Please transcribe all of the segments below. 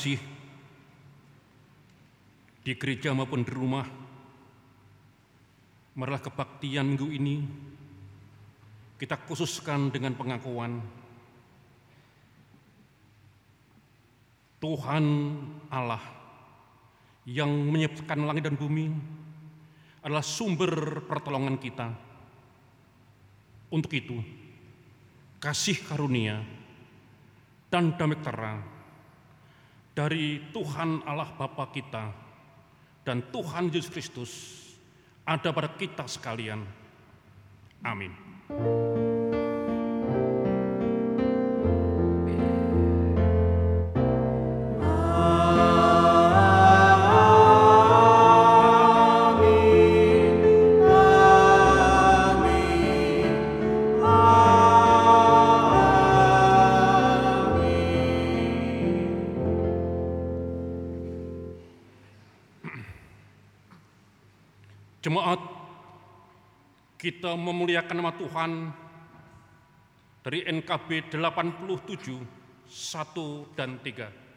terkasih di gereja maupun di rumah, marilah kebaktian minggu ini kita khususkan dengan pengakuan Tuhan Allah yang menyebabkan langit dan bumi adalah sumber pertolongan kita. Untuk itu, kasih karunia dan damai sejahtera dari Tuhan Allah Bapa kita dan Tuhan Yesus Kristus ada pada kita sekalian. Amin. Kita memuliakan nama Tuhan dari NKB 87, 1 dan 3.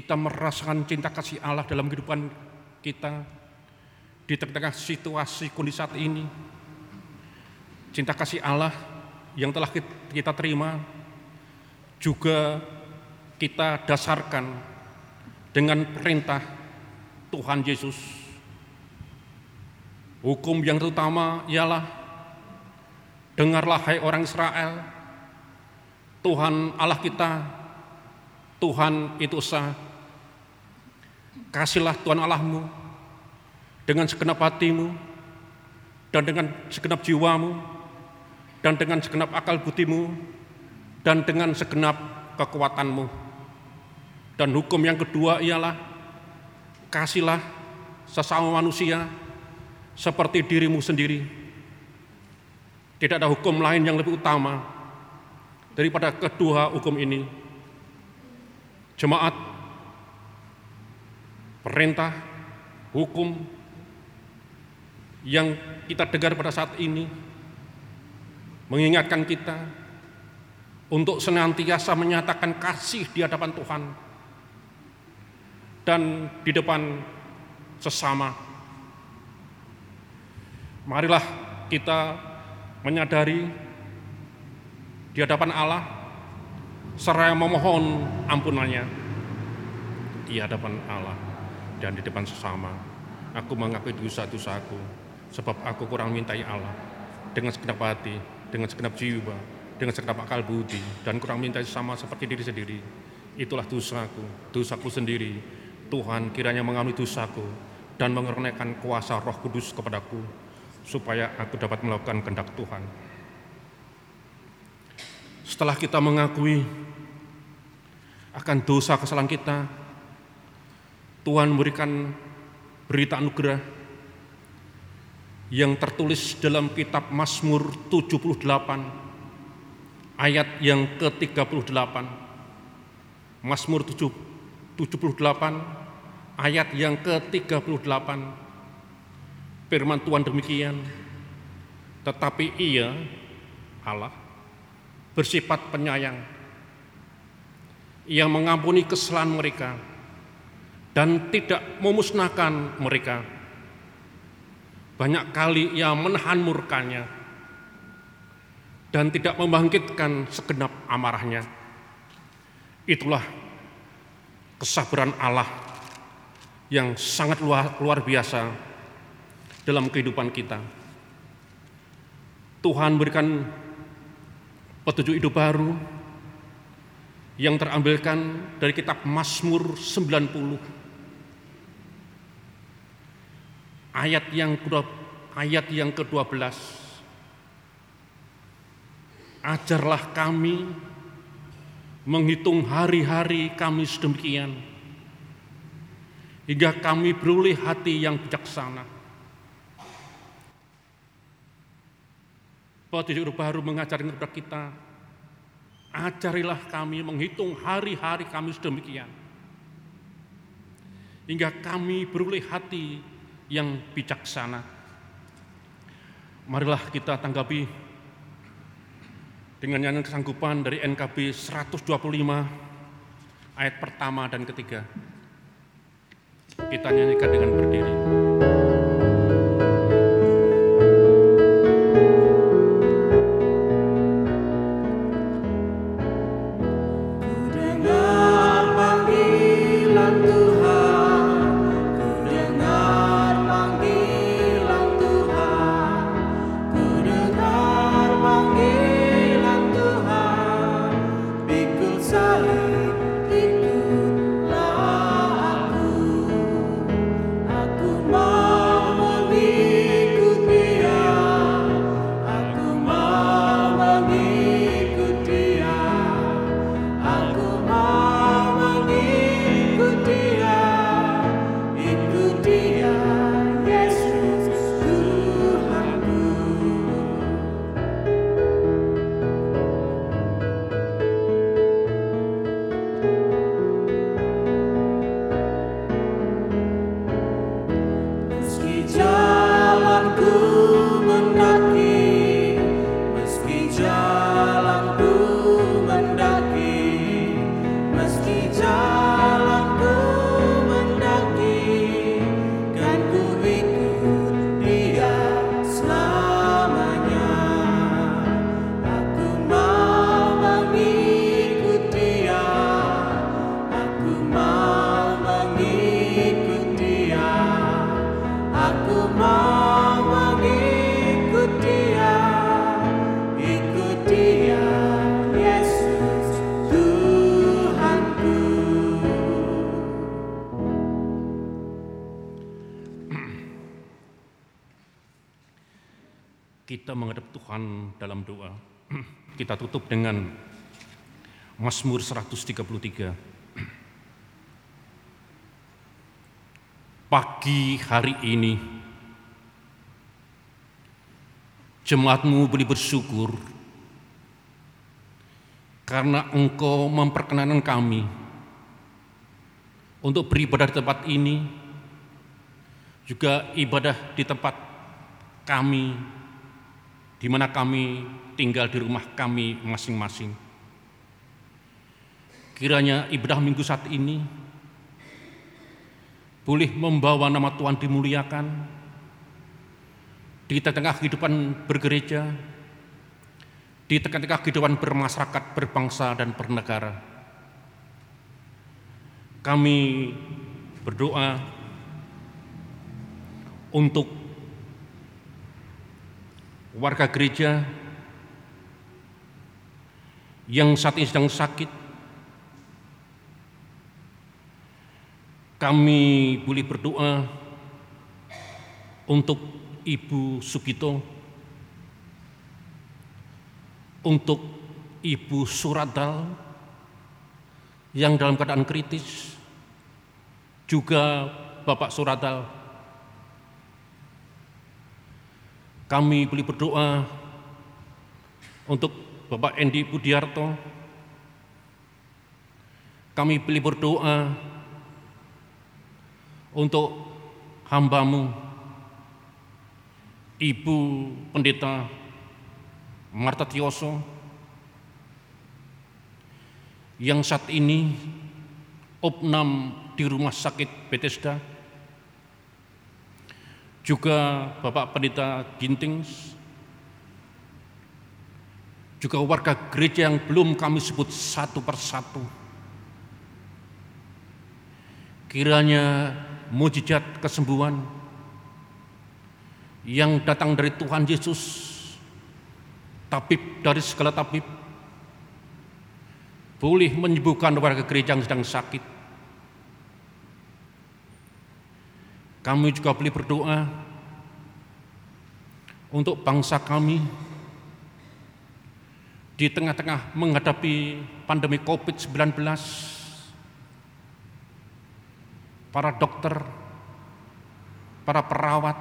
Kita merasakan cinta kasih Allah dalam kehidupan kita di tengah situasi kondisi saat ini. Cinta kasih Allah yang telah kita terima juga kita dasarkan dengan perintah Tuhan Yesus. Hukum yang terutama ialah dengarlah hai orang Israel, Tuhan Allah kita, Tuhan itu sah. Kasihlah Tuhan Allahmu dengan segenap hatimu dan dengan segenap jiwamu dan dengan segenap akal budimu dan dengan segenap kekuatanmu. Dan hukum yang kedua ialah kasihlah sesama manusia seperti dirimu sendiri. Tidak ada hukum lain yang lebih utama daripada kedua hukum ini. Jemaat, perintah, hukum yang kita dengar pada saat ini mengingatkan kita untuk senantiasa menyatakan kasih di hadapan Tuhan dan di depan sesama. Marilah kita menyadari di hadapan Allah seraya memohon ampunannya di hadapan Allah dan di depan sesama. Aku mengakui dosa-dosaku sebab aku kurang mintai Allah dengan segenap hati, dengan segenap jiwa, dengan segenap akal budi dan kurang mintai sama seperti diri sendiri. Itulah dosaku, dosaku sendiri. Tuhan kiranya mengampuni dosaku dan mengernakan kuasa Roh Kudus kepadaku supaya aku dapat melakukan kehendak Tuhan. Setelah kita mengakui akan dosa kesalahan kita, Tuhan memberikan berita anugerah yang tertulis dalam kitab Mazmur 78 ayat yang ke-38. Mazmur 78 ayat yang ke-38. Firman Tuhan demikian, tetapi ia Allah bersifat penyayang. Ia mengampuni kesalahan mereka dan tidak memusnahkan mereka. Banyak kali ia menahan murkanya dan tidak membangkitkan segenap amarahnya. Itulah kesabaran Allah yang sangat luar, luar biasa dalam kehidupan kita. Tuhan berikan petunjuk hidup baru yang terambilkan dari kitab Mazmur 90 ayat yang kedua, ayat yang ke-12 ajarlah kami menghitung hari-hari kami sedemikian hingga kami beroleh hati yang bijaksana Petunjuk baru mengajarkan kepada kita, ajarilah kami menghitung hari-hari kami sedemikian. Hingga kami beroleh hati yang bijaksana. Marilah kita tanggapi dengan nyanyian kesanggupan dari NKB 125 ayat pertama dan ketiga. Kita nyanyikan dengan berdiri. Kita tutup dengan Mazmur 133. Pagi hari ini, jemaatmu boleh bersyukur karena engkau memperkenankan kami untuk beribadah di tempat ini, juga ibadah di tempat kami, di mana kami tinggal di rumah kami masing-masing. Kiranya ibadah minggu saat ini boleh membawa nama Tuhan dimuliakan di tengah kehidupan bergereja, di tengah-tengah kehidupan bermasyarakat, berbangsa, dan bernegara. Kami berdoa untuk warga gereja yang saat ini sedang sakit. Kami boleh berdoa untuk Ibu Sugito, untuk Ibu Suradal yang dalam keadaan kritis, juga Bapak Suradal. Kami boleh berdoa untuk Bapak Endi Budiarto. Kami boleh berdoa untuk hambamu, Ibu Pendeta Marta Tioso, yang saat ini opnam di rumah sakit Bethesda, juga Bapak Pendeta Gintings, juga warga gereja yang belum kami sebut satu persatu. Kiranya mujizat kesembuhan yang datang dari Tuhan Yesus, tabib dari segala tabib, boleh menyembuhkan warga gereja yang sedang sakit. Kami juga boleh berdoa untuk bangsa kami di tengah-tengah menghadapi pandemi COVID-19 para dokter, para perawat,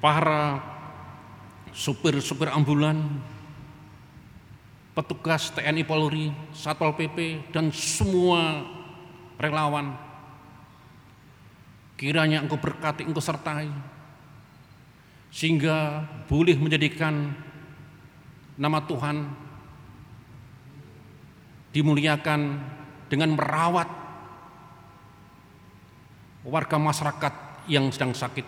para supir-supir ambulan, petugas TNI Polri, Satpol PP, dan semua relawan. Kiranya engkau berkati, engkau sertai, sehingga boleh menjadikan nama Tuhan dimuliakan dengan merawat warga masyarakat yang sedang sakit.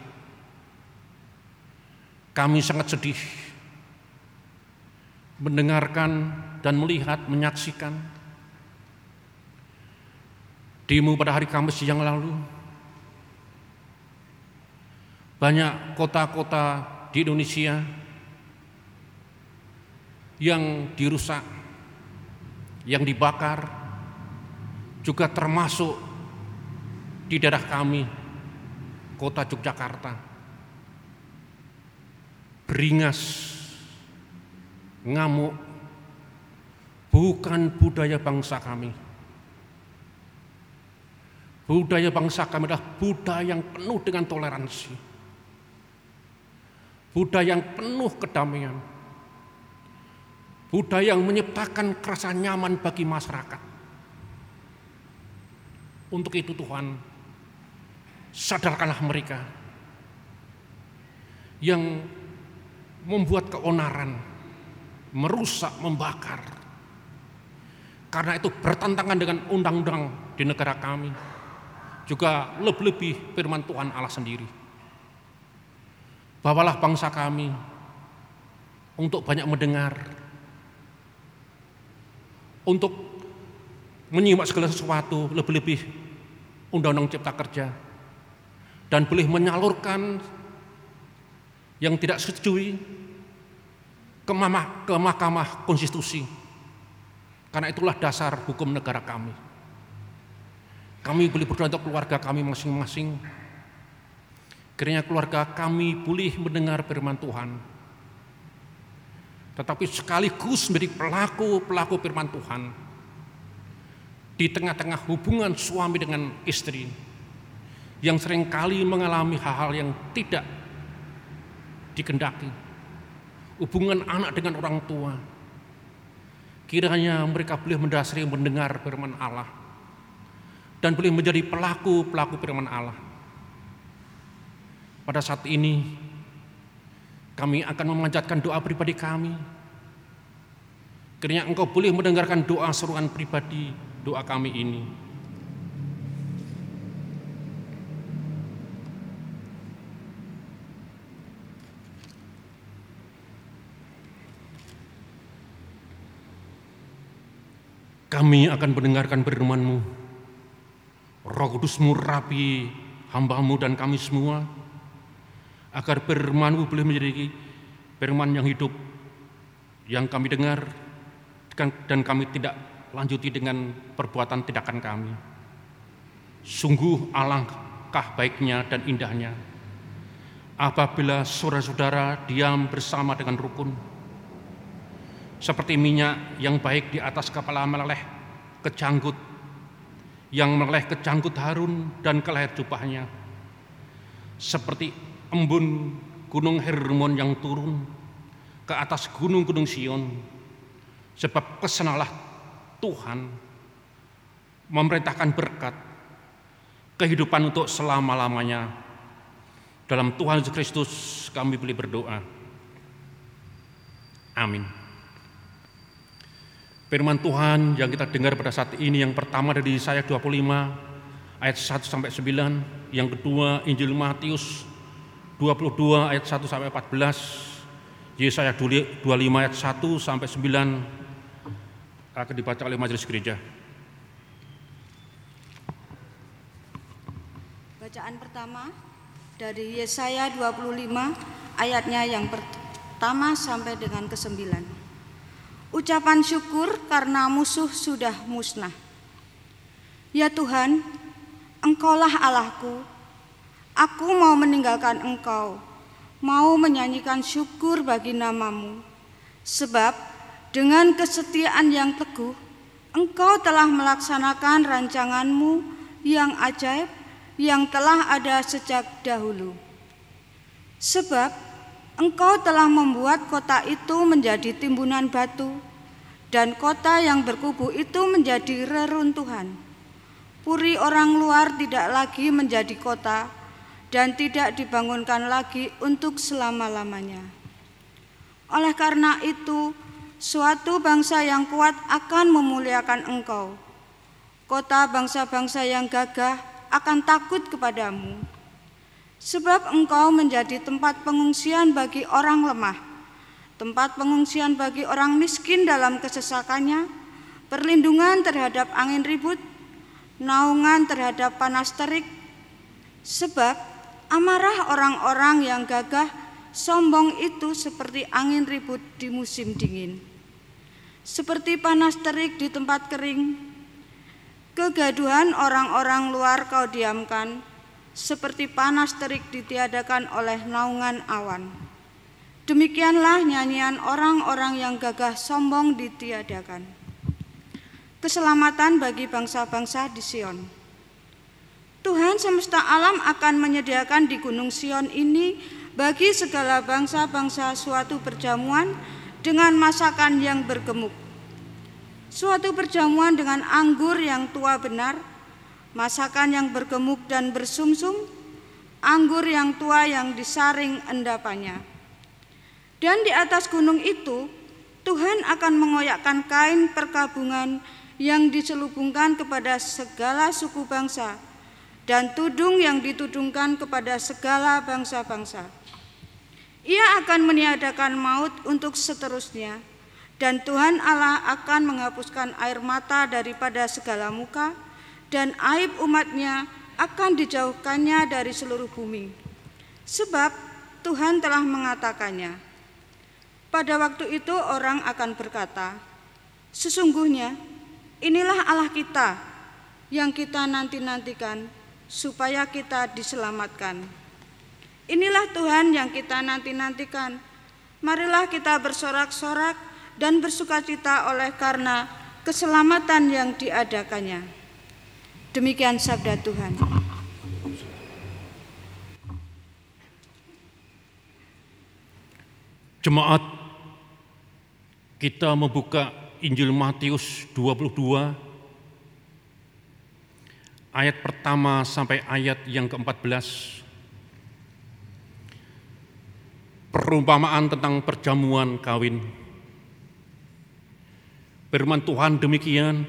Kami sangat sedih mendengarkan dan melihat, menyaksikan demo pada hari Kamis yang lalu. Banyak kota-kota di Indonesia yang dirusak, yang dibakar, juga termasuk di daerah kami, kota Yogyakarta. Beringas, ngamuk, bukan budaya bangsa kami. Budaya bangsa kami adalah budaya yang penuh dengan toleransi. Budaya yang penuh kedamaian. Budaya yang menyiptakan kerasa nyaman bagi masyarakat. Untuk itu Tuhan, sadarkanlah mereka yang membuat keonaran, merusak, membakar. Karena itu bertentangan dengan undang-undang di negara kami. Juga lebih-lebih firman Tuhan Allah sendiri. Bawalah bangsa kami untuk banyak mendengar, untuk menyimak segala sesuatu, lebih-lebih Undang-Undang Cipta Kerja, dan boleh menyalurkan yang tidak setujui ke, ke Mahkamah Konstitusi. Karena itulah dasar hukum negara kami. Kami boleh berdoa untuk keluarga kami masing-masing, Kiranya keluarga kami pulih mendengar firman Tuhan. Tetapi sekaligus menjadi pelaku-pelaku firman Tuhan. Di tengah-tengah hubungan suami dengan istri. Yang sering kali mengalami hal-hal yang tidak dikendaki. Hubungan anak dengan orang tua. Kiranya mereka boleh mendasari mendengar firman Allah. Dan boleh menjadi pelaku-pelaku firman Allah pada saat ini kami akan memanjatkan doa pribadi kami. Kiranya engkau boleh mendengarkan doa seruan pribadi doa kami ini. Kami akan mendengarkan firman-Mu. Roh Kudus murapi hambamu dan kami semua agar firman-Mu boleh menjadi firman yang hidup yang kami dengar dan kami tidak lanjuti dengan perbuatan tindakan kami. Sungguh alangkah baiknya dan indahnya apabila saudara-saudara diam bersama dengan rukun seperti minyak yang baik di atas kepala meleleh kecanggut yang meleleh kecanggut Harun dan ke leher jubahnya seperti embun gunung Hermon yang turun ke atas gunung-gunung Sion. Sebab kesenalah Tuhan memerintahkan berkat kehidupan untuk selama-lamanya. Dalam Tuhan Yesus Kristus kami boleh berdoa. Amin. Firman Tuhan yang kita dengar pada saat ini yang pertama dari saya 25 ayat 1 sampai 9, yang kedua Injil Matius 22 ayat 1 sampai 14, Yesaya 25 ayat 1 sampai 9 akan dibaca oleh majelis gereja. Bacaan pertama dari Yesaya 25 ayatnya yang pertama sampai dengan ke-9. Ucapan syukur karena musuh sudah musnah. Ya Tuhan, Engkaulah Allahku, Aku mau meninggalkan engkau, mau menyanyikan syukur bagi namamu. Sebab dengan kesetiaan yang teguh, engkau telah melaksanakan rancanganmu yang ajaib yang telah ada sejak dahulu. Sebab engkau telah membuat kota itu menjadi timbunan batu dan kota yang berkubu itu menjadi reruntuhan. Puri orang luar tidak lagi menjadi kota, dan tidak dibangunkan lagi untuk selama-lamanya. Oleh karena itu, suatu bangsa yang kuat akan memuliakan engkau. Kota bangsa-bangsa yang gagah akan takut kepadamu. Sebab engkau menjadi tempat pengungsian bagi orang lemah, tempat pengungsian bagi orang miskin dalam kesesakannya, perlindungan terhadap angin ribut, naungan terhadap panas terik, sebab Amarah orang-orang yang gagah sombong itu seperti angin ribut di musim dingin. Seperti panas terik di tempat kering. Kegaduhan orang-orang luar kau diamkan, seperti panas terik ditiadakan oleh naungan awan. Demikianlah nyanyian orang-orang yang gagah sombong ditiadakan. Keselamatan bagi bangsa-bangsa di Sion. Tuhan semesta alam akan menyediakan di Gunung Sion ini bagi segala bangsa-bangsa suatu perjamuan dengan masakan yang bergemuk. Suatu perjamuan dengan anggur yang tua benar, masakan yang bergemuk dan bersumsum, anggur yang tua yang disaring endapannya. Dan di atas gunung itu, Tuhan akan mengoyakkan kain perkabungan yang diselubungkan kepada segala suku bangsa, dan tudung yang ditudungkan kepada segala bangsa-bangsa. Ia akan meniadakan maut untuk seterusnya, dan Tuhan Allah akan menghapuskan air mata daripada segala muka, dan aib umatnya akan dijauhkannya dari seluruh bumi. Sebab Tuhan telah mengatakannya. Pada waktu itu orang akan berkata, Sesungguhnya inilah Allah kita yang kita nanti-nantikan supaya kita diselamatkan. Inilah Tuhan yang kita nanti-nantikan. Marilah kita bersorak-sorak dan bersukacita oleh karena keselamatan yang diadakannya. Demikian sabda Tuhan. Jemaat, kita membuka Injil Matius 22 ayat pertama sampai ayat yang ke-14. Perumpamaan tentang perjamuan kawin. Firman Tuhan demikian.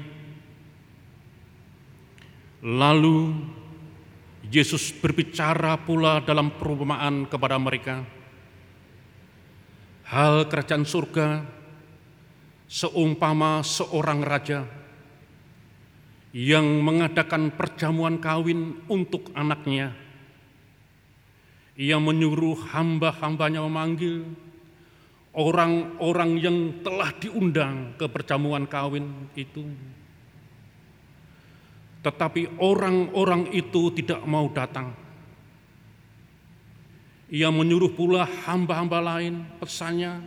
Lalu Yesus berbicara pula dalam perumpamaan kepada mereka hal kerajaan surga seumpama seorang raja yang mengadakan perjamuan kawin untuk anaknya. Ia menyuruh hamba-hambanya memanggil orang-orang yang telah diundang ke perjamuan kawin itu. Tetapi orang-orang itu tidak mau datang. Ia menyuruh pula hamba-hamba lain pesannya,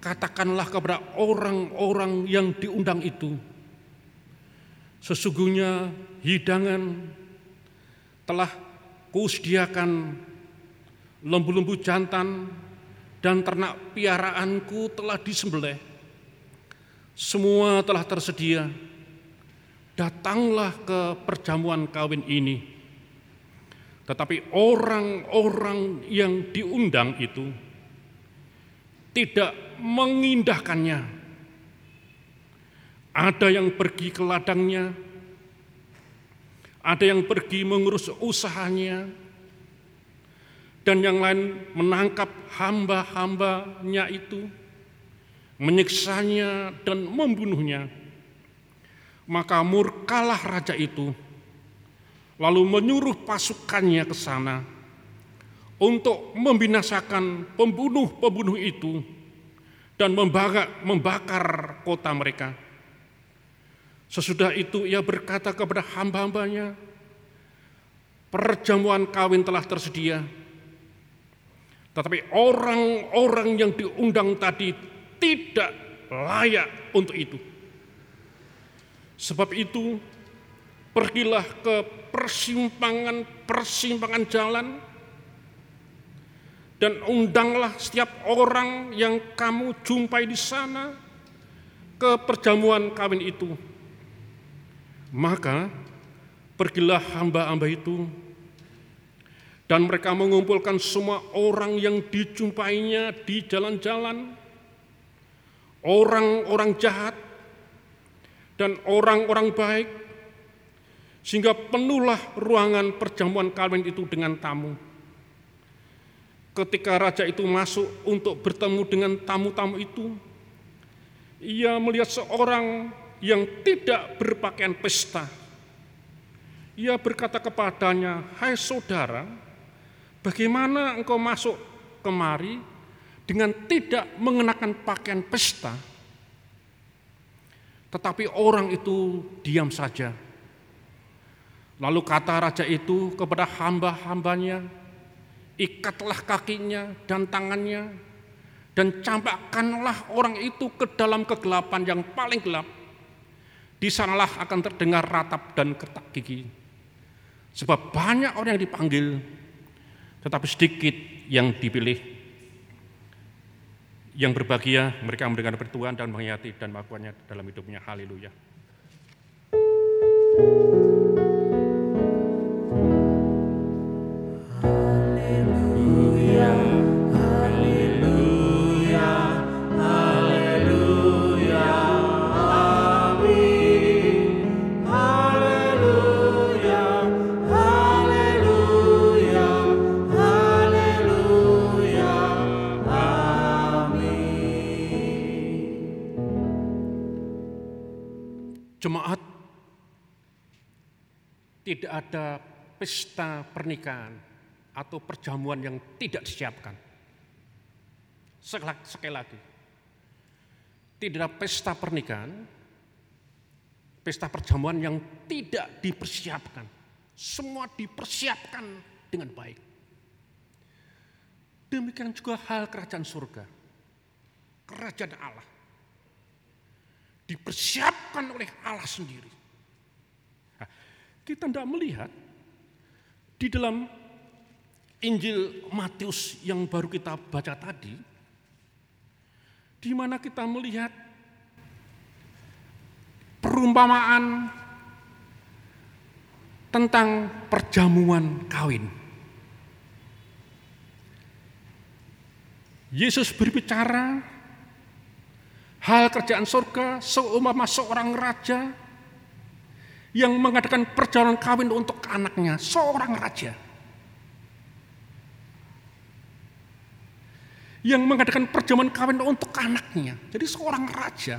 katakanlah kepada orang-orang yang diundang itu, sesungguhnya hidangan telah kusediakan lembu-lembu jantan dan ternak piaraanku telah disembelih. Semua telah tersedia. Datanglah ke perjamuan kawin ini tetapi orang-orang yang diundang itu tidak mengindahkannya. Ada yang pergi ke ladangnya, ada yang pergi mengurus usahanya, dan yang lain menangkap hamba-hambanya itu, menyiksanya dan membunuhnya. Maka murkalah raja itu lalu menyuruh pasukannya ke sana untuk membinasakan pembunuh-pembunuh itu dan membakar, kota mereka. Sesudah itu ia berkata kepada hamba-hambanya, perjamuan kawin telah tersedia, tetapi orang-orang yang diundang tadi tidak layak untuk itu. Sebab itu pergilah ke persimpangan-persimpangan jalan dan undanglah setiap orang yang kamu jumpai di sana ke perjamuan kawin itu. Maka pergilah hamba-hamba itu. Dan mereka mengumpulkan semua orang yang dijumpainya di jalan-jalan, orang-orang jahat dan orang-orang baik, sehingga penuhlah ruangan perjamuan kawin itu dengan tamu. Ketika raja itu masuk untuk bertemu dengan tamu-tamu itu, ia melihat seorang yang tidak berpakaian pesta. Ia berkata kepadanya, "Hai saudara, bagaimana engkau masuk kemari dengan tidak mengenakan pakaian pesta?" Tetapi orang itu diam saja Lalu kata raja itu kepada hamba-hambanya, ikatlah kakinya dan tangannya, dan campakkanlah orang itu ke dalam kegelapan yang paling gelap. Di sanalah akan terdengar ratap dan ketak gigi. Sebab banyak orang yang dipanggil, tetapi sedikit yang dipilih. Yang berbahagia mereka mendengar bertuhan dan menghayati dan melakukannya dalam hidupnya. Haleluya. Jemaat tidak ada pesta pernikahan atau perjamuan yang tidak disiapkan. Sekali lagi, tidak ada pesta pernikahan, pesta perjamuan yang tidak dipersiapkan. Semua dipersiapkan dengan baik. Demikian juga hal kerajaan surga. Kerajaan Allah. Dipersiapkan oleh Allah sendiri. Kita tidak melihat di dalam Injil Matius yang baru kita baca tadi, di mana kita melihat perumpamaan tentang perjamuan kawin. Yesus berbicara hal kerjaan surga seumpama seorang raja yang mengadakan perjalanan kawin untuk anaknya, seorang raja. Yang mengadakan perjamuan kawin untuk anaknya. Jadi seorang raja.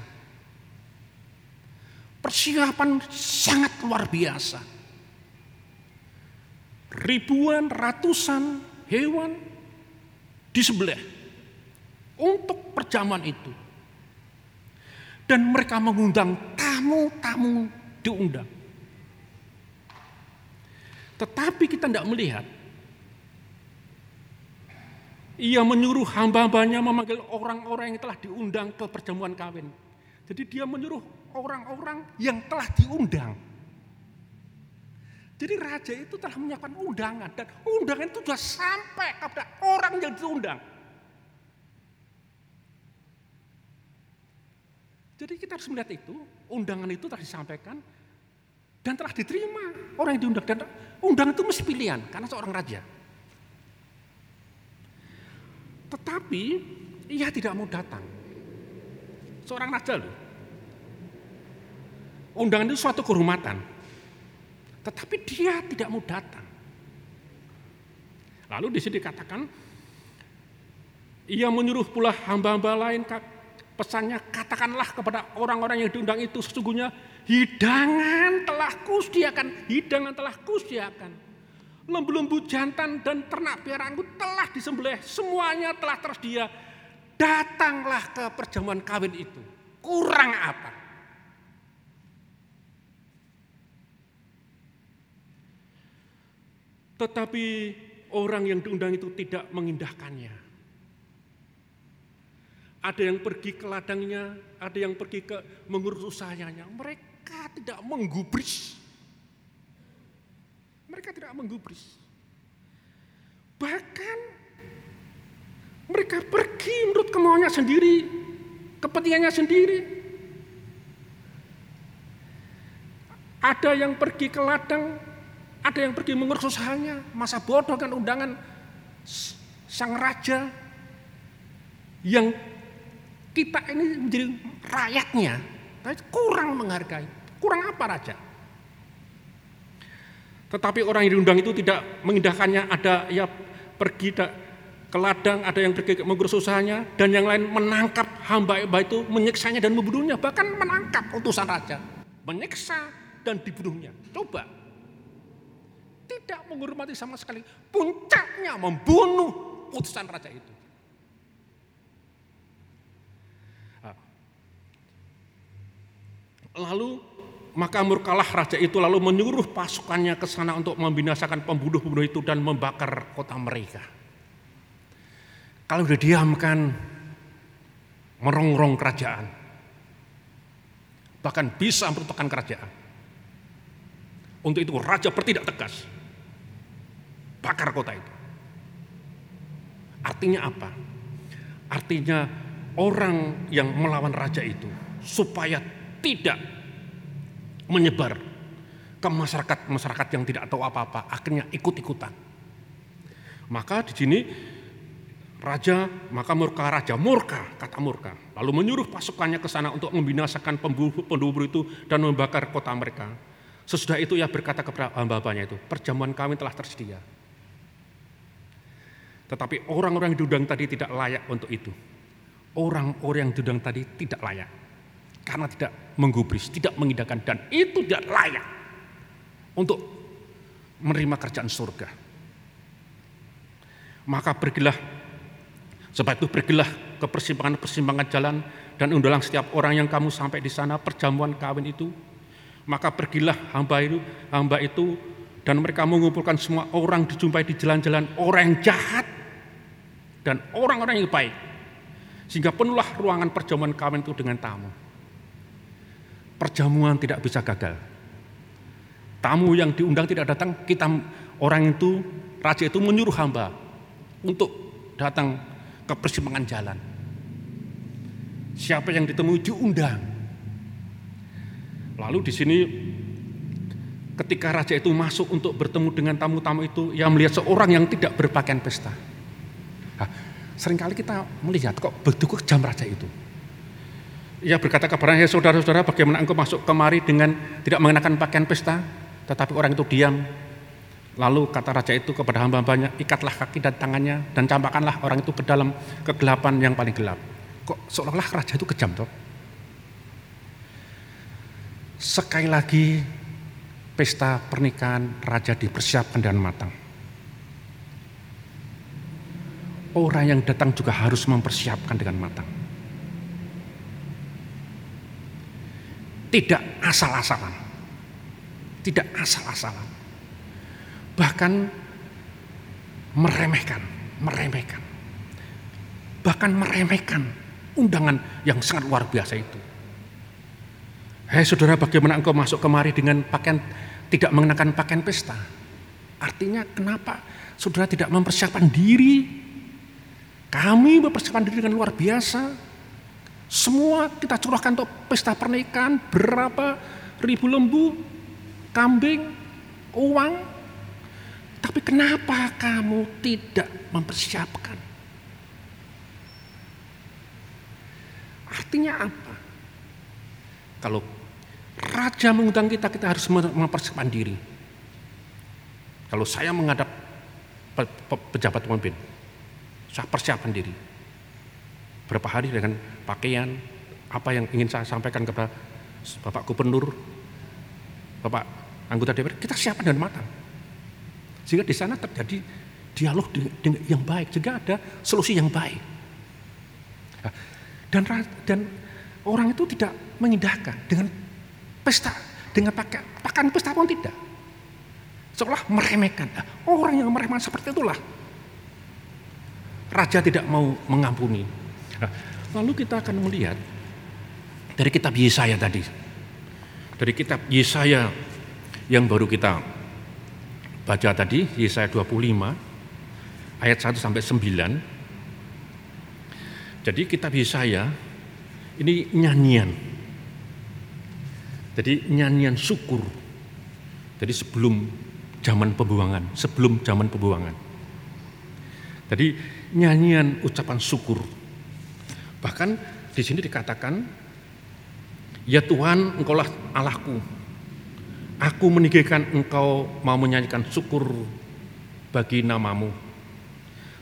Persiapan sangat luar biasa. Ribuan, ratusan hewan disembelih untuk perjamuan itu. Dan mereka mengundang tamu-tamu diundang. Tetapi kita tidak melihat. Ia menyuruh hamba-hambanya memanggil orang-orang yang telah diundang ke perjamuan kawin. Jadi dia menyuruh orang-orang yang telah diundang. Jadi raja itu telah menyiapkan undangan dan undangan itu sudah sampai kepada orang yang diundang. Jadi kita harus melihat itu, undangan itu telah disampaikan dan telah diterima orang yang diundang dan undang itu mesti pilihan karena seorang raja. Tetapi ia tidak mau datang. Seorang raja loh. Undangan itu suatu kehormatan. Tetapi dia tidak mau datang. Lalu di sini dikatakan ia menyuruh pula hamba-hamba lain pesannya katakanlah kepada orang-orang yang diundang itu sesungguhnya Hidangan telah kusediakan, hidangan telah kusediakan. Lembu-lembu jantan dan ternak piaraanku telah disembelih, semuanya telah tersedia. Datanglah ke perjamuan kawin itu. Kurang apa? Tetapi orang yang diundang itu tidak mengindahkannya. Ada yang pergi ke ladangnya, ada yang pergi ke mengurus usahanya. Mereka mereka tidak menggubris. Mereka tidak menggubris. Bahkan mereka pergi menurut kemauannya sendiri, kepentingannya sendiri. Ada yang pergi ke ladang, ada yang pergi mengurus usahanya, masa bodoh kan undangan sang raja yang kita ini menjadi rakyatnya, tapi kurang menghargai. Kurang apa raja? Tetapi orang yang diundang itu tidak mengindahkannya, ada ya pergi ke ladang, ada yang pergi mengurus usahanya, dan yang lain menangkap hamba-hamba itu, menyiksanya dan membunuhnya, bahkan menangkap utusan raja, menyiksa dan dibunuhnya. Coba, tidak menghormati sama sekali, puncaknya membunuh utusan raja itu. Lalu maka murkalah raja itu lalu menyuruh pasukannya ke sana untuk membinasakan pembunuh-pembunuh itu dan membakar kota mereka. Kalau sudah diamkan, merongrong kerajaan. Bahkan bisa meruntuhkan kerajaan. Untuk itu raja bertindak tegas. Bakar kota itu. Artinya apa? Artinya orang yang melawan raja itu supaya tidak menyebar ke masyarakat-masyarakat yang tidak tahu apa-apa, akhirnya ikut-ikutan. Maka di sini raja, maka murka raja, murka, kata murka. Lalu menyuruh pasukannya ke sana untuk membinasakan pembunuh itu dan membakar kota mereka. Sesudah itu ia berkata kepada hamba-hambanya itu, perjamuan kami telah tersedia. Tetapi orang-orang yang diundang tadi tidak layak untuk itu. Orang-orang yang diundang tadi tidak layak karena tidak menggubris, tidak mengindahkan dan itu tidak layak untuk menerima kerjaan surga. Maka pergilah sebab itu pergilah ke persimpangan-persimpangan jalan dan undalang setiap orang yang kamu sampai di sana perjamuan kawin itu. Maka pergilah hamba itu, hamba itu dan mereka mengumpulkan semua orang dijumpai di jalan-jalan orang yang jahat dan orang-orang yang baik. Sehingga penuhlah ruangan perjamuan kawin itu dengan tamu. Perjamuan tidak bisa gagal. Tamu yang diundang tidak datang, kita orang itu, raja itu menyuruh hamba untuk datang ke persimpangan jalan. Siapa yang ditemui diundang. Lalu di sini ketika raja itu masuk untuk bertemu dengan tamu-tamu itu, ia melihat seorang yang tidak berpakaian pesta. Nah, sering kali kita melihat kok begitu jam raja itu. Ia berkata kepada ya saudara-saudara bagaimana engkau masuk kemari dengan tidak mengenakan pakaian pesta, tetapi orang itu diam. Lalu kata raja itu kepada hamba-hambanya, ikatlah kaki dan tangannya dan campakkanlah orang itu ke dalam kegelapan yang paling gelap. Kok seolah-olah raja itu kejam toh? Sekali lagi pesta pernikahan raja dipersiapkan dengan matang. Orang yang datang juga harus mempersiapkan dengan matang. Tidak asal-asalan. Tidak asal-asalan. Bahkan meremehkan, meremehkan. Bahkan meremehkan undangan yang sangat luar biasa itu. Hei saudara bagaimana engkau masuk kemari dengan pakaian tidak mengenakan pakaian pesta? Artinya kenapa saudara tidak mempersiapkan diri? Kami mempersiapkan diri dengan luar biasa. Semua kita curahkan untuk pesta pernikahan berapa ribu lembu, kambing, uang. Tapi kenapa kamu tidak mempersiapkan? Artinya apa? Kalau Raja mengundang kita, kita harus mempersiapkan diri. Kalau saya menghadap pejabat pemimpin, saya persiapkan diri. Berapa hari dengan pakaian, apa yang ingin saya sampaikan kepada Bapak Gubernur, Bapak anggota DPR, kita siapkan dengan matang. Sehingga di sana terjadi dialog yang baik, juga ada solusi yang baik. Dan dan orang itu tidak mengindahkan dengan pesta dengan pakai pakaian pesta pun tidak. Seolah meremehkan. Orang yang meremehkan seperti itulah. Raja tidak mau mengampuni. Lalu kita akan melihat dari kitab Yesaya tadi. Dari kitab Yesaya yang baru kita baca tadi, Yesaya 25 ayat 1 sampai 9. Jadi kitab Yesaya ini nyanyian jadi nyanyian syukur. Jadi sebelum zaman pembuangan, sebelum zaman pembuangan. Jadi nyanyian ucapan syukur. Bahkan di sini dikatakan, Ya Tuhan, Engkaulah Allahku. Aku meninggikan Engkau mau menyanyikan syukur bagi namamu.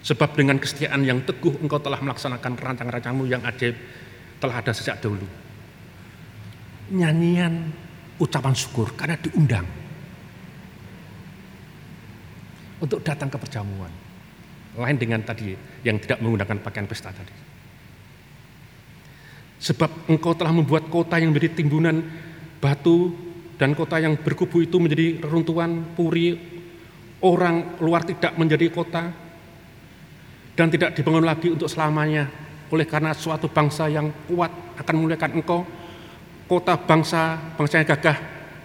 Sebab dengan kesetiaan yang teguh Engkau telah melaksanakan rancang-rancangmu yang ajaib telah ada sejak dahulu nyanyian ucapan syukur karena diundang untuk datang ke perjamuan. Lain dengan tadi yang tidak menggunakan pakaian pesta tadi. Sebab engkau telah membuat kota yang menjadi timbunan batu dan kota yang berkubu itu menjadi reruntuhan puri orang luar tidak menjadi kota dan tidak dibangun lagi untuk selamanya oleh karena suatu bangsa yang kuat akan memuliakan engkau kota bangsa, bangsa yang gagah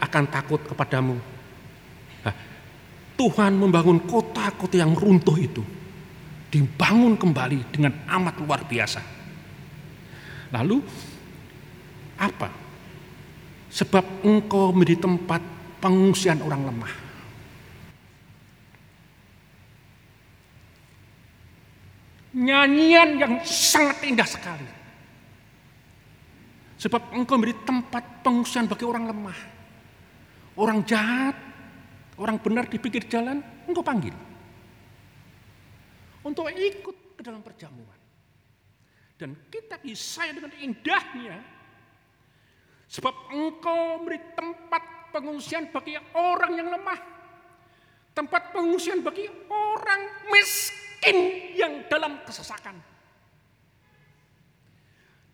akan takut kepadamu. Nah, Tuhan membangun kota-kota yang runtuh itu. Dibangun kembali dengan amat luar biasa. Lalu apa? Sebab engkau menjadi tempat pengungsian orang lemah. Nyanyian yang sangat indah sekali Sebab engkau memberi tempat pengungsian bagi orang lemah. Orang jahat, orang benar di pinggir jalan, engkau panggil. Untuk ikut ke dalam perjamuan. Dan kita bisa dengan indahnya. Sebab engkau memberi tempat pengungsian bagi orang yang lemah. Tempat pengungsian bagi orang miskin yang dalam kesesakan.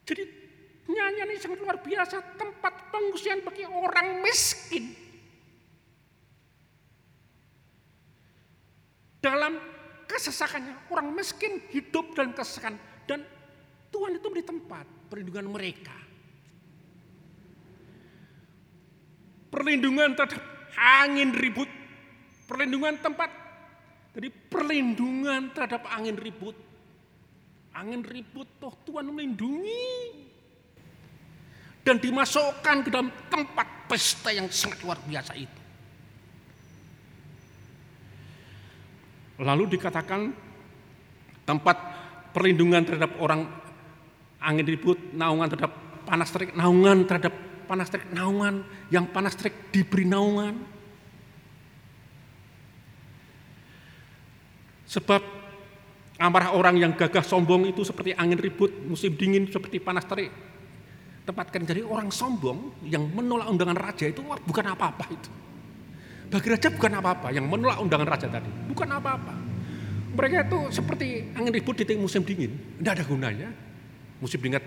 Jadi Nyanyian ini sangat luar biasa, tempat pengungsian bagi orang miskin. Dalam kesesakannya. Orang miskin hidup dalam kesesakan. Dan Tuhan itu beri tempat perlindungan mereka. Perlindungan terhadap angin ribut. Perlindungan tempat. Jadi perlindungan terhadap angin ribut. Angin ribut toh Tuhan melindungi. Dan dimasukkan ke dalam tempat pesta yang sangat luar biasa itu. Lalu dikatakan tempat perlindungan terhadap orang angin ribut, naungan terhadap panas terik, naungan terhadap panas terik, naungan yang panas terik diberi naungan. Sebab amarah orang yang gagah sombong itu seperti angin ribut, musim dingin seperti panas terik. Tempatkan jadi orang sombong yang menolak undangan raja itu bukan apa-apa itu. Bagi raja bukan apa-apa, yang menolak undangan raja tadi bukan apa-apa. Mereka itu seperti angin ribut di musim dingin, tidak ada gunanya. Musim dingin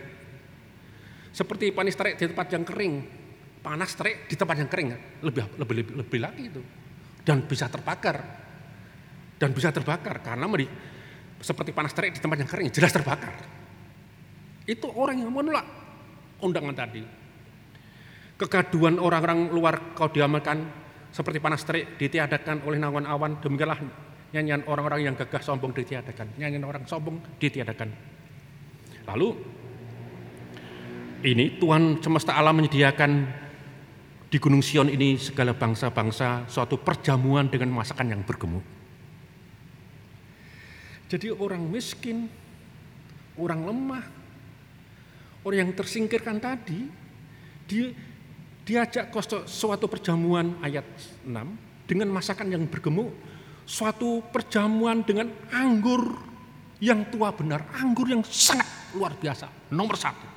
seperti panas terik di tempat yang kering, panas terik di tempat yang kering lebih lebih lebih, lebih lagi itu dan bisa terbakar dan bisa terbakar karena meri, seperti panas terik di tempat yang kering jelas terbakar. Itu orang yang menolak undangan tadi. Kegaduan orang-orang luar kau diamalkan seperti panas terik ditiadakan oleh naungan awan, demikianlah nyanyian orang-orang yang gagah sombong ditiadakan. Nyanyian orang sombong ditiadakan. Lalu ini Tuhan semesta alam menyediakan di Gunung Sion ini segala bangsa-bangsa suatu perjamuan dengan masakan yang bergemuk. Jadi orang miskin, orang lemah, orang yang tersingkirkan tadi, dia diajak ke suatu perjamuan ayat 6 dengan masakan yang bergemuk, suatu perjamuan dengan anggur yang tua benar, anggur yang sangat luar biasa, nomor satu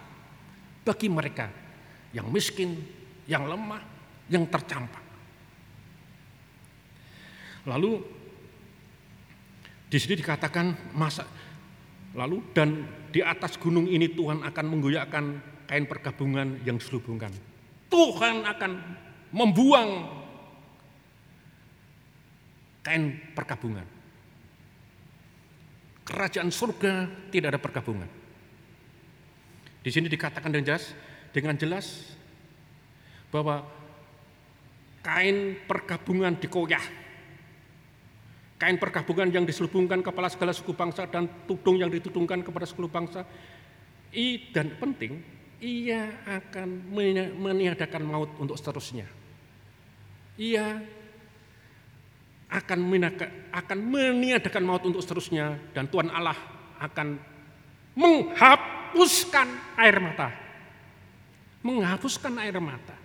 bagi mereka yang miskin, yang lemah, yang tercampak. Lalu di sini dikatakan masa lalu dan di atas gunung ini Tuhan akan menggoyakkan kain pergabungan yang diselubungkan Tuhan akan membuang kain perkabungan. Kerajaan surga tidak ada perkabungan. Di sini dikatakan dengan jelas, dengan jelas bahwa kain perkabungan dikoyah. Kain perkabungan yang diselubungkan kepala segala suku bangsa dan tudung yang ditudungkan kepada seluruh bangsa. I dan penting ia akan meniadakan maut untuk seterusnya. Ia akan akan meniadakan maut untuk seterusnya dan Tuhan Allah akan menghapuskan air mata. Menghapuskan air mata.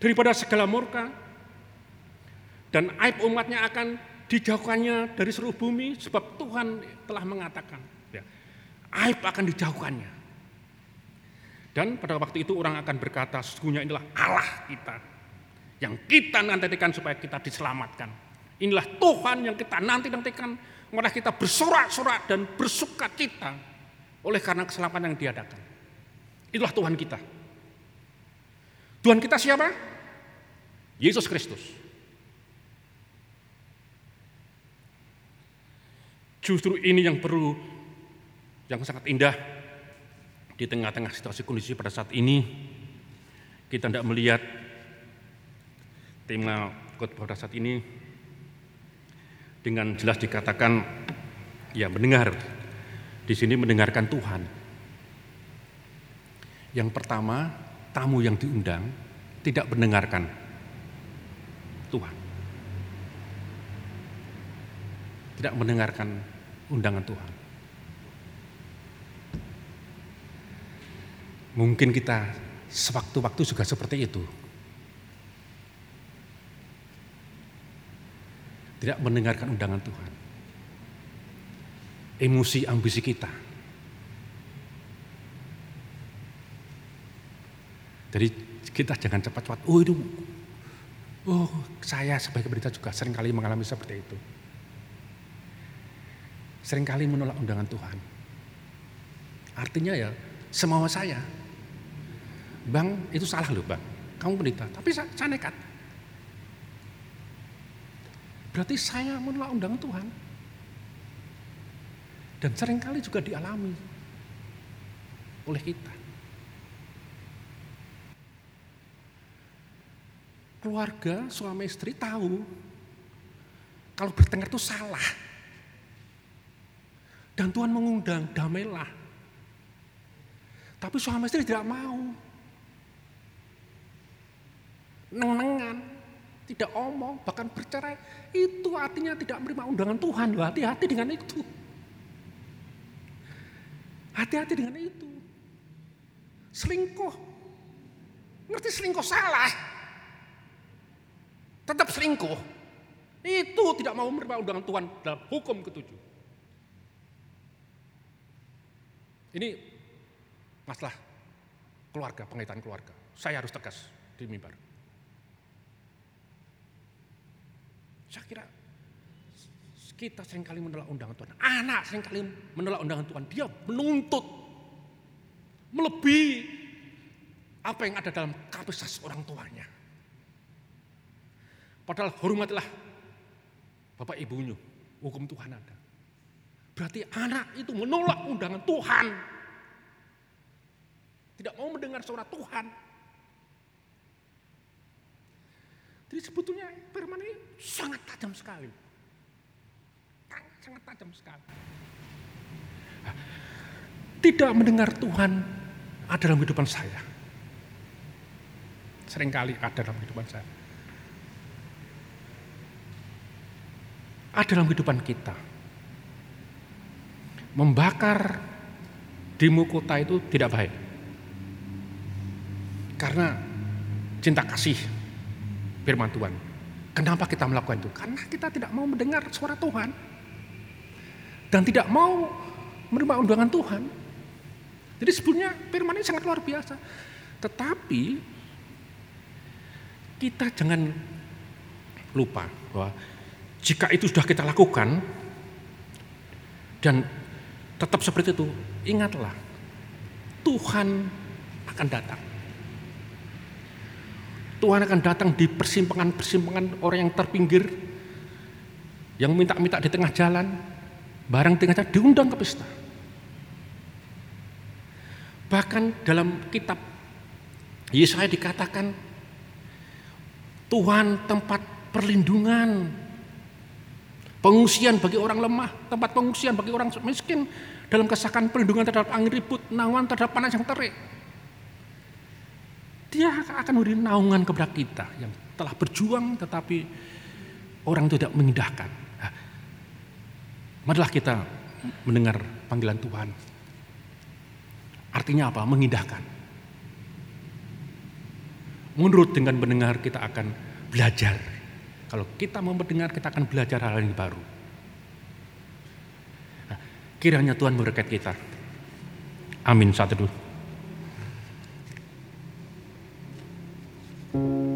Daripada segala murka dan aib umatnya akan dijauhkannya dari seluruh bumi sebab Tuhan telah mengatakan aib akan dijauhkannya. Dan pada waktu itu orang akan berkata, sesungguhnya inilah Allah kita. Yang kita nantikan supaya kita diselamatkan. Inilah Tuhan yang kita nanti-nantikan. Malah kita bersorak-sorak dan bersuka cita. Oleh karena keselamatan yang diadakan. Itulah Tuhan kita. Tuhan kita siapa? Yesus Kristus. Justru ini yang perlu yang sangat indah di tengah-tengah situasi kondisi pada saat ini kita tidak melihat tema khotbah pada saat ini dengan jelas dikatakan ya mendengar di sini mendengarkan Tuhan. Yang pertama, tamu yang diundang tidak mendengarkan Tuhan. Tidak mendengarkan undangan Tuhan. Mungkin kita sewaktu-waktu juga seperti itu. Tidak mendengarkan undangan Tuhan. Emosi ambisi kita. Jadi kita jangan cepat-cepat, oh itu, oh saya sebagai berita juga sering kali mengalami seperti itu. Seringkali menolak undangan Tuhan. Artinya ya semau saya, Bang, itu salah loh bang. Kamu pendeta, tapi saya nekat. Berarti saya menolak undangan Tuhan. Dan sering kali juga dialami oleh kita. Keluarga, suami istri tahu kalau bertengkar itu salah. Dan Tuhan mengundang, damailah. Tapi suami istri tidak mau. Neng-nengan, tidak omong, bahkan bercerai. Itu artinya tidak menerima undangan Tuhan. Hati-hati dengan itu. Hati-hati dengan itu. Selingkuh. Ngerti selingkuh salah. Tetap selingkuh. Itu tidak mau menerima undangan Tuhan dalam hukum ketujuh. Ini masalah keluarga, pengaitan keluarga. Saya harus tegas di mimbar. Saya kira kita sering kali menolak undangan Tuhan. Anak sering kali menolak undangan Tuhan. Dia menuntut melebihi apa yang ada dalam kapasitas orang tuanya. Padahal hormatilah bapak ibunya, hukum Tuhan ada. Berarti anak itu menolak undangan Tuhan. Tidak mau mendengar suara Tuhan. Jadi sebetulnya firman ini sangat tajam sekali. Sangat tajam sekali. Tidak mendengar Tuhan ada dalam kehidupan saya. Seringkali ada dalam kehidupan saya. Ada dalam kehidupan kita. Membakar di kota itu tidak baik. Karena cinta kasih firman Tuhan. Kenapa kita melakukan itu? Karena kita tidak mau mendengar suara Tuhan. Dan tidak mau menerima undangan Tuhan. Jadi sebetulnya firman ini sangat luar biasa. Tetapi kita jangan lupa bahwa jika itu sudah kita lakukan dan tetap seperti itu, ingatlah Tuhan akan datang. Tuhan akan datang di persimpangan-persimpangan orang yang terpinggir, yang minta-minta di tengah jalan, barang tengah jalan diundang ke pesta. Bahkan dalam kitab Yesaya dikatakan Tuhan tempat perlindungan, pengungsian bagi orang lemah, tempat pengungsian bagi orang miskin, dalam kesakan perlindungan terhadap angin ribut, naungan terhadap panas yang terik. Dia akan memberi naungan kepada kita yang telah berjuang tetapi orang tidak mengindahkan. Nah, marilah kita mendengar panggilan Tuhan. Artinya apa? Mengindahkan. Menurut dengan mendengar kita akan belajar. Kalau kita mau mendengar kita akan belajar hal yang baru. Nah, kiranya Tuhan memberkati kita. Amin. Satu dulu. Pengakuan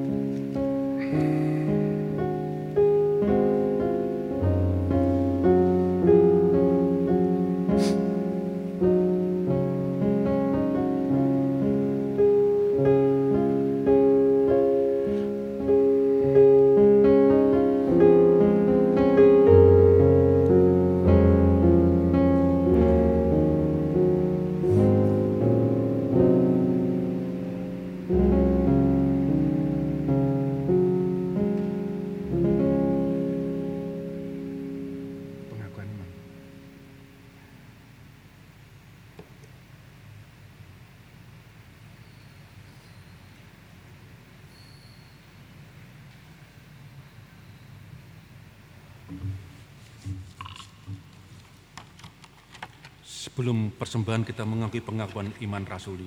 persembahan kita mengakui pengakuan iman rasuli.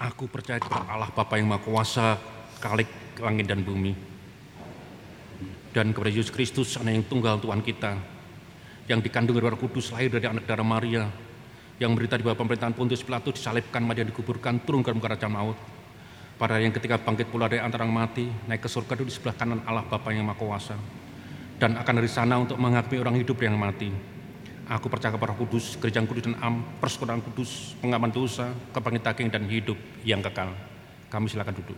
Aku percaya kepada Allah Bapa yang Maha Kuasa, Kalik langit dan bumi. Dan kepada Yesus Kristus, anak yang tunggal Tuhan kita, yang dikandung dari Kudus, lahir dari anak darah Maria, yang berita di bawah pemerintahan Pontius Pilatus, disalibkan, mati dikuburkan, turun ke muka maut. Pada yang ketika bangkit pula dari antara yang mati, naik ke surga duduk di sebelah kanan Allah Bapa yang Maha Kuasa. Dan akan dari sana untuk menghakimi orang hidup yang mati. Aku percaya kepada Kudus, Gereja Kudus dan Am, Persekutuan Kudus, Pengaman Dosa, kebangkitan Daging dan Hidup yang kekal. Kami silakan duduk.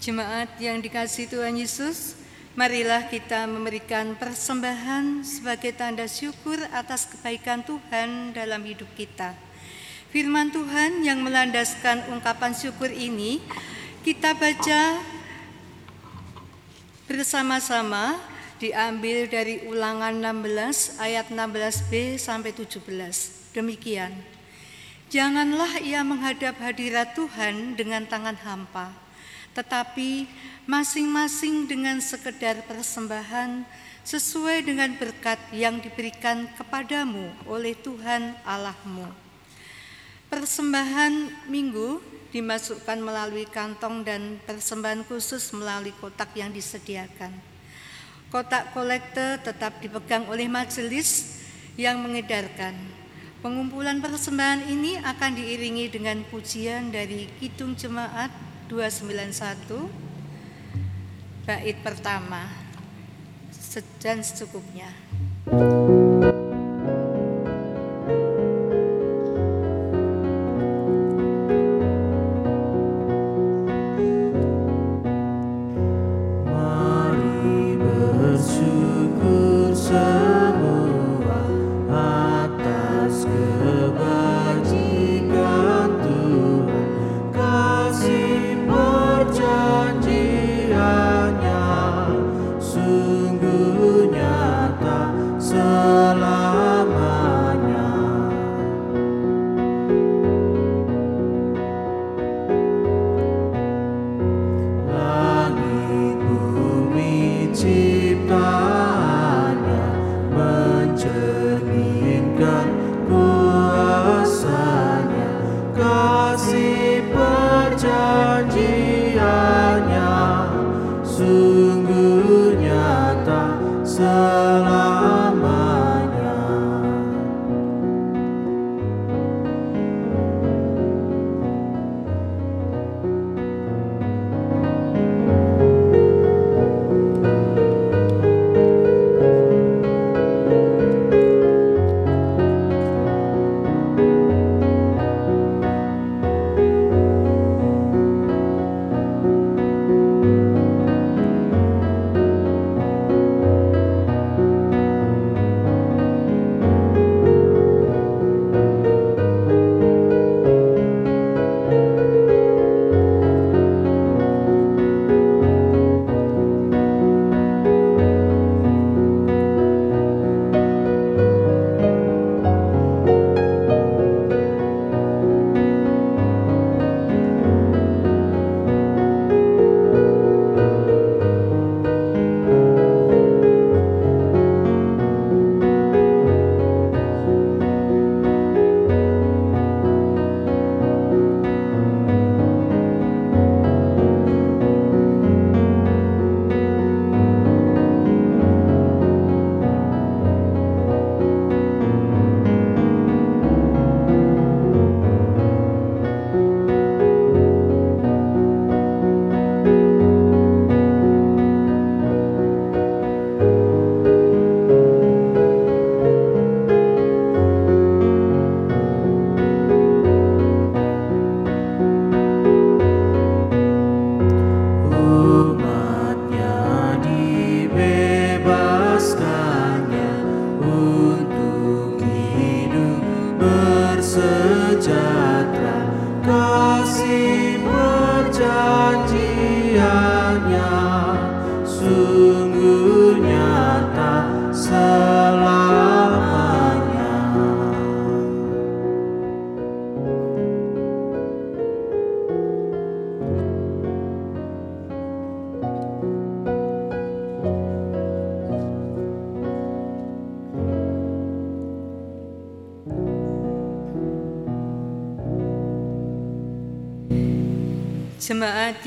Jemaat yang dikasih Tuhan Yesus, marilah kita memberikan persembahan sebagai tanda syukur atas kebaikan Tuhan dalam hidup kita. Firman Tuhan yang melandaskan ungkapan syukur ini kita baca bersama-sama diambil dari ulangan 16 ayat 16b sampai 17. Demikian. Janganlah ia menghadap hadirat Tuhan dengan tangan hampa, tetapi masing-masing dengan sekedar persembahan sesuai dengan berkat yang diberikan kepadamu oleh Tuhan Allahmu. Persembahan minggu dimasukkan melalui kantong dan persembahan khusus melalui kotak yang disediakan. Kotak kolektor tetap dipegang oleh majelis yang mengedarkan. Pengumpulan persembahan ini akan diiringi dengan pujian dari Kidung Jemaat 291 bait pertama dan secukupnya.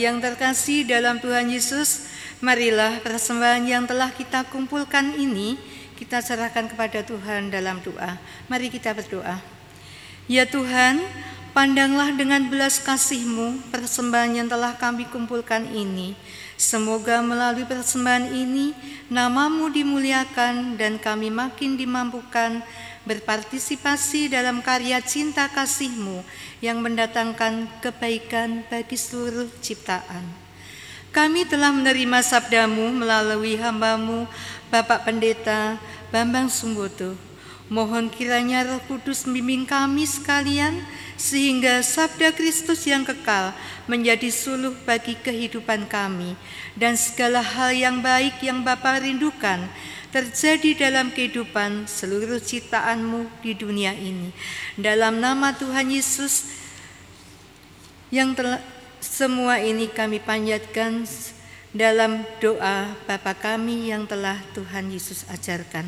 Yang terkasih dalam Tuhan Yesus, marilah persembahan yang telah kita kumpulkan ini kita serahkan kepada Tuhan dalam doa. Mari kita berdoa. Ya Tuhan, pandanglah dengan belas kasih-Mu persembahan yang telah kami kumpulkan ini. Semoga melalui persembahan ini namamu dimuliakan dan kami makin dimampukan berpartisipasi dalam karya cinta kasih-Mu yang mendatangkan kebaikan bagi seluruh ciptaan. Kami telah menerima sabdamu melalui hambamu, Bapak Pendeta Bambang Sumboto. Mohon kiranya roh kudus membimbing kami sekalian, sehingga sabda Kristus yang kekal menjadi suluh bagi kehidupan kami, dan segala hal yang baik yang Bapa rindukan terjadi dalam kehidupan seluruh ciptaanmu di dunia ini. Dalam nama Tuhan Yesus yang telah semua ini kami panjatkan dalam doa Bapa kami yang telah Tuhan Yesus ajarkan.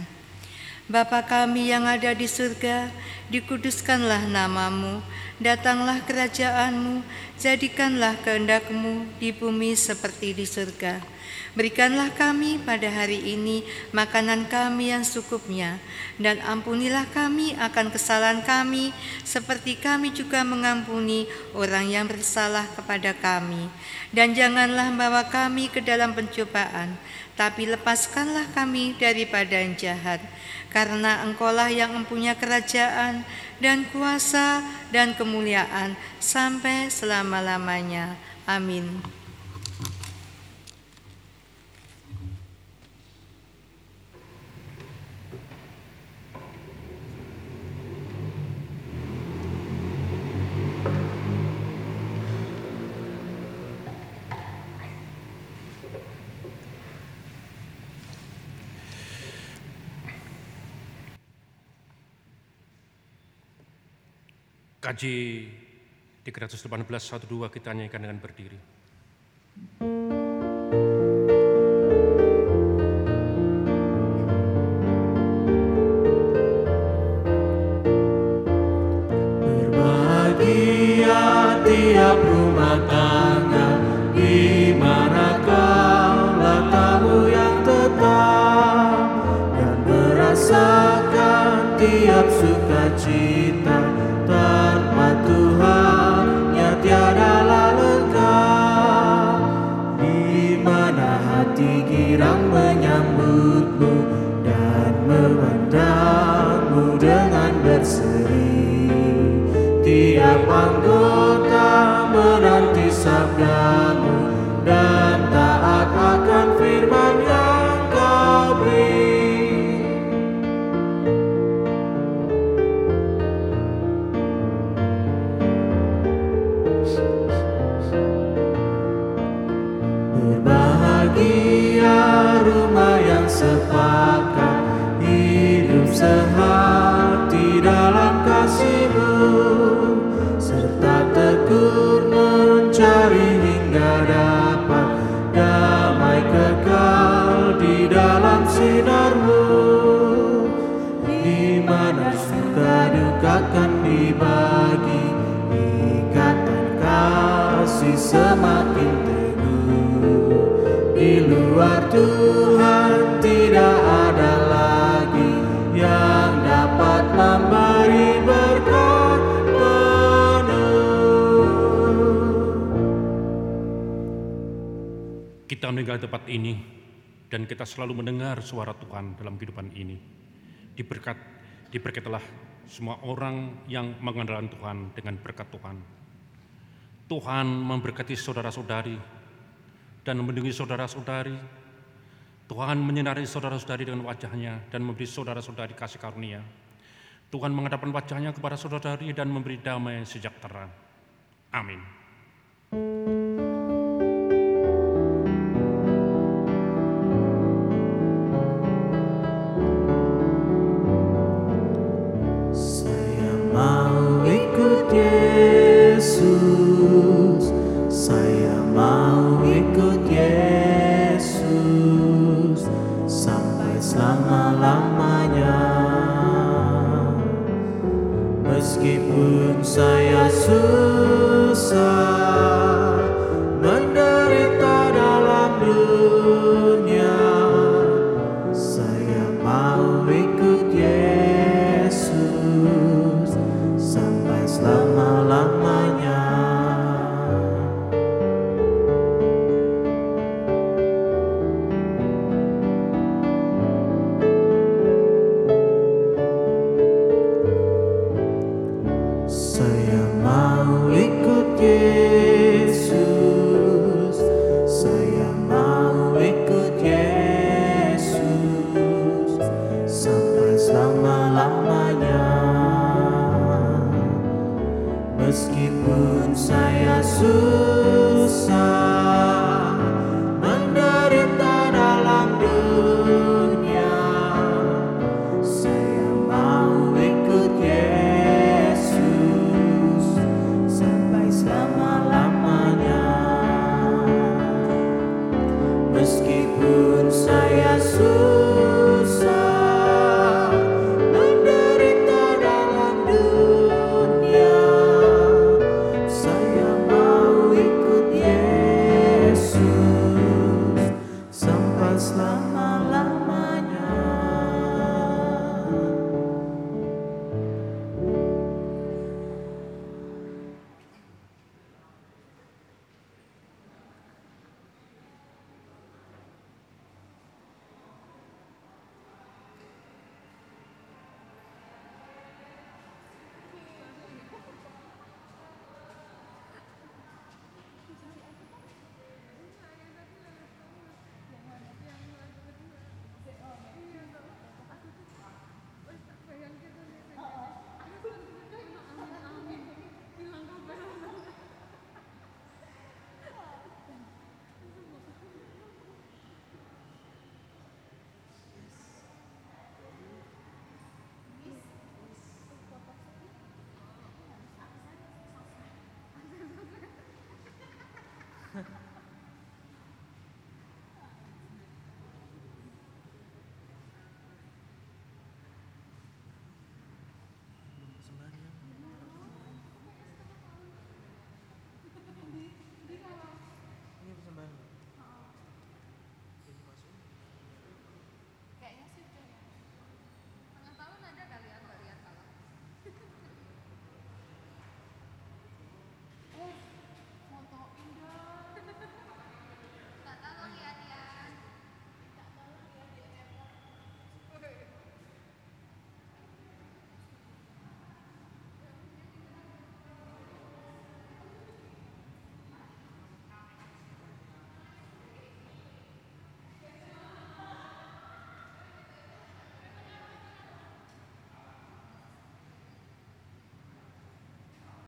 Bapa kami yang ada di surga, dikuduskanlah namamu, datanglah kerajaanmu, jadikanlah kehendakmu di bumi seperti di surga. Berikanlah kami pada hari ini makanan kami yang secukupnya, dan ampunilah kami akan kesalahan kami, seperti kami juga mengampuni orang yang bersalah kepada kami. Dan janganlah membawa kami ke dalam pencobaan, tapi lepaskanlah kami daripada yang jahat karena engkaulah yang mempunyai kerajaan dan kuasa dan kemuliaan sampai selama-lamanya. Amin. Kaji 318 12 kita nyanyikan dengan berdiri. Berbahagia tiap rumah tangga selalu mendengar suara Tuhan dalam kehidupan ini. Diberkat, diberkatilah semua orang yang mengandalkan Tuhan dengan berkat Tuhan. Tuhan memberkati saudara-saudari dan melindungi saudara-saudari. Tuhan menyinari saudara-saudari dengan wajahnya dan memberi saudara-saudari kasih karunia. Tuhan menghadapkan wajahnya kepada saudara-saudari dan memberi damai sejahtera. Amin.